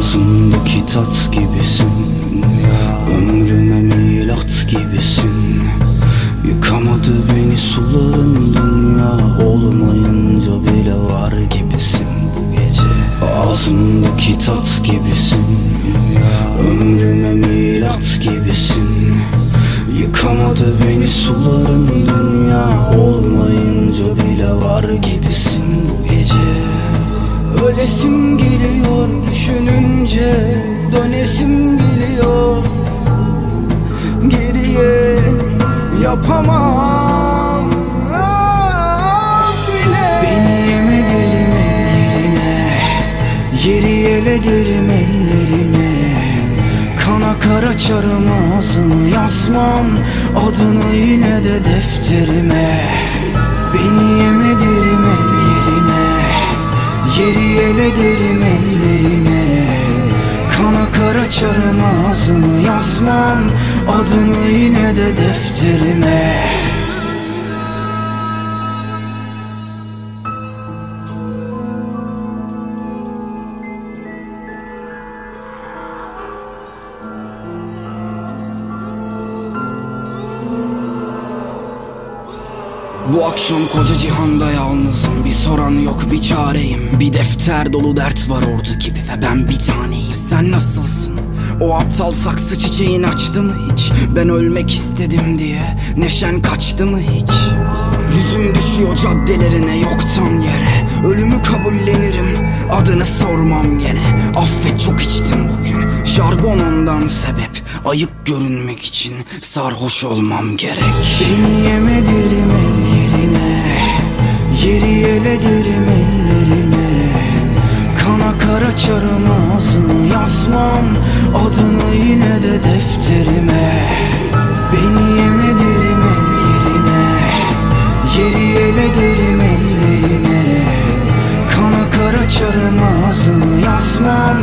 Ağzımdaki tat gibisin. Ömrüme milat gibisin. Yıkamadı beni suların dünya. Olmayınca bile var gibisin bu gece. Ağzımdaki tat gibisin. Ömrüme milat gibisin. Yıkamadı beni suların yapamam. Of yine. Beni yemedim ellerine Yeri elederim ellerine. Kana kara çarım ağzını yazmam Adını yine de defterime. Beni yemedim ellerine Yeri elederim ellerine Kana kara çarım ağzını yazmam. Adını yine de defterime Bu akşam koca cihanda yalnızım Bir soran yok bir çareyim Bir defter dolu dert var ordu gibi Ve ben bir taneyim Sen nasılsın? O aptal saksı çiçeğin açtı mı hiç? Ben ölmek istedim diye Neşen kaçtı mı hiç? Yüzüm düşüyor caddelerine yoktan yere kabullenirim adını sormam gene. Affet çok içtim bugün. Jargon ondan sebep. Ayık görünmek için sarhoş olmam gerek. Beni yemedirim el yerine Yeri elederim ellerine. Kana kara çarım ağzını yazmam. Adını yine de defterime yazmam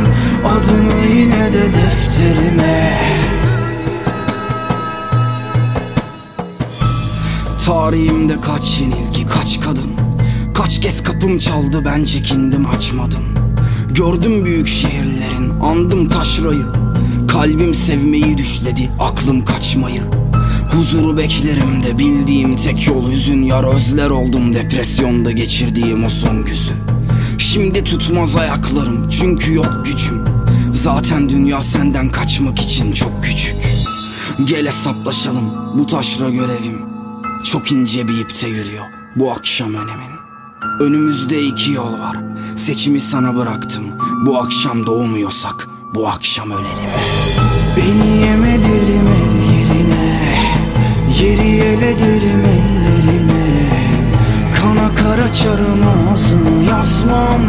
Adını yine de defterime Tarihimde kaç yenilgi kaç kadın Kaç kez kapım çaldı ben çekindim açmadım. Gördüm büyük şehirlerin andım taşrayı. Kalbim sevmeyi düşledi aklım kaçmayı. Huzuru beklerim de bildiğim tek yol hüzün Yar özler oldum. Depresyonda geçirdiğim o son güzü Şimdi tutmaz ayaklarım çünkü yok gücüm. Zaten dünya senden kaçmak için çok küçük. Gel hesaplaşalım bu taşra görevim. Çok ince bir ipte yürüyor bu akşam önemin. Önümüzde iki yol var Seçimi sana bıraktım. Bu akşam doğmuyorsak bu akşam ölelim. Beni yemedirim el yerine Yeri elederim ellerine ağzını yazmam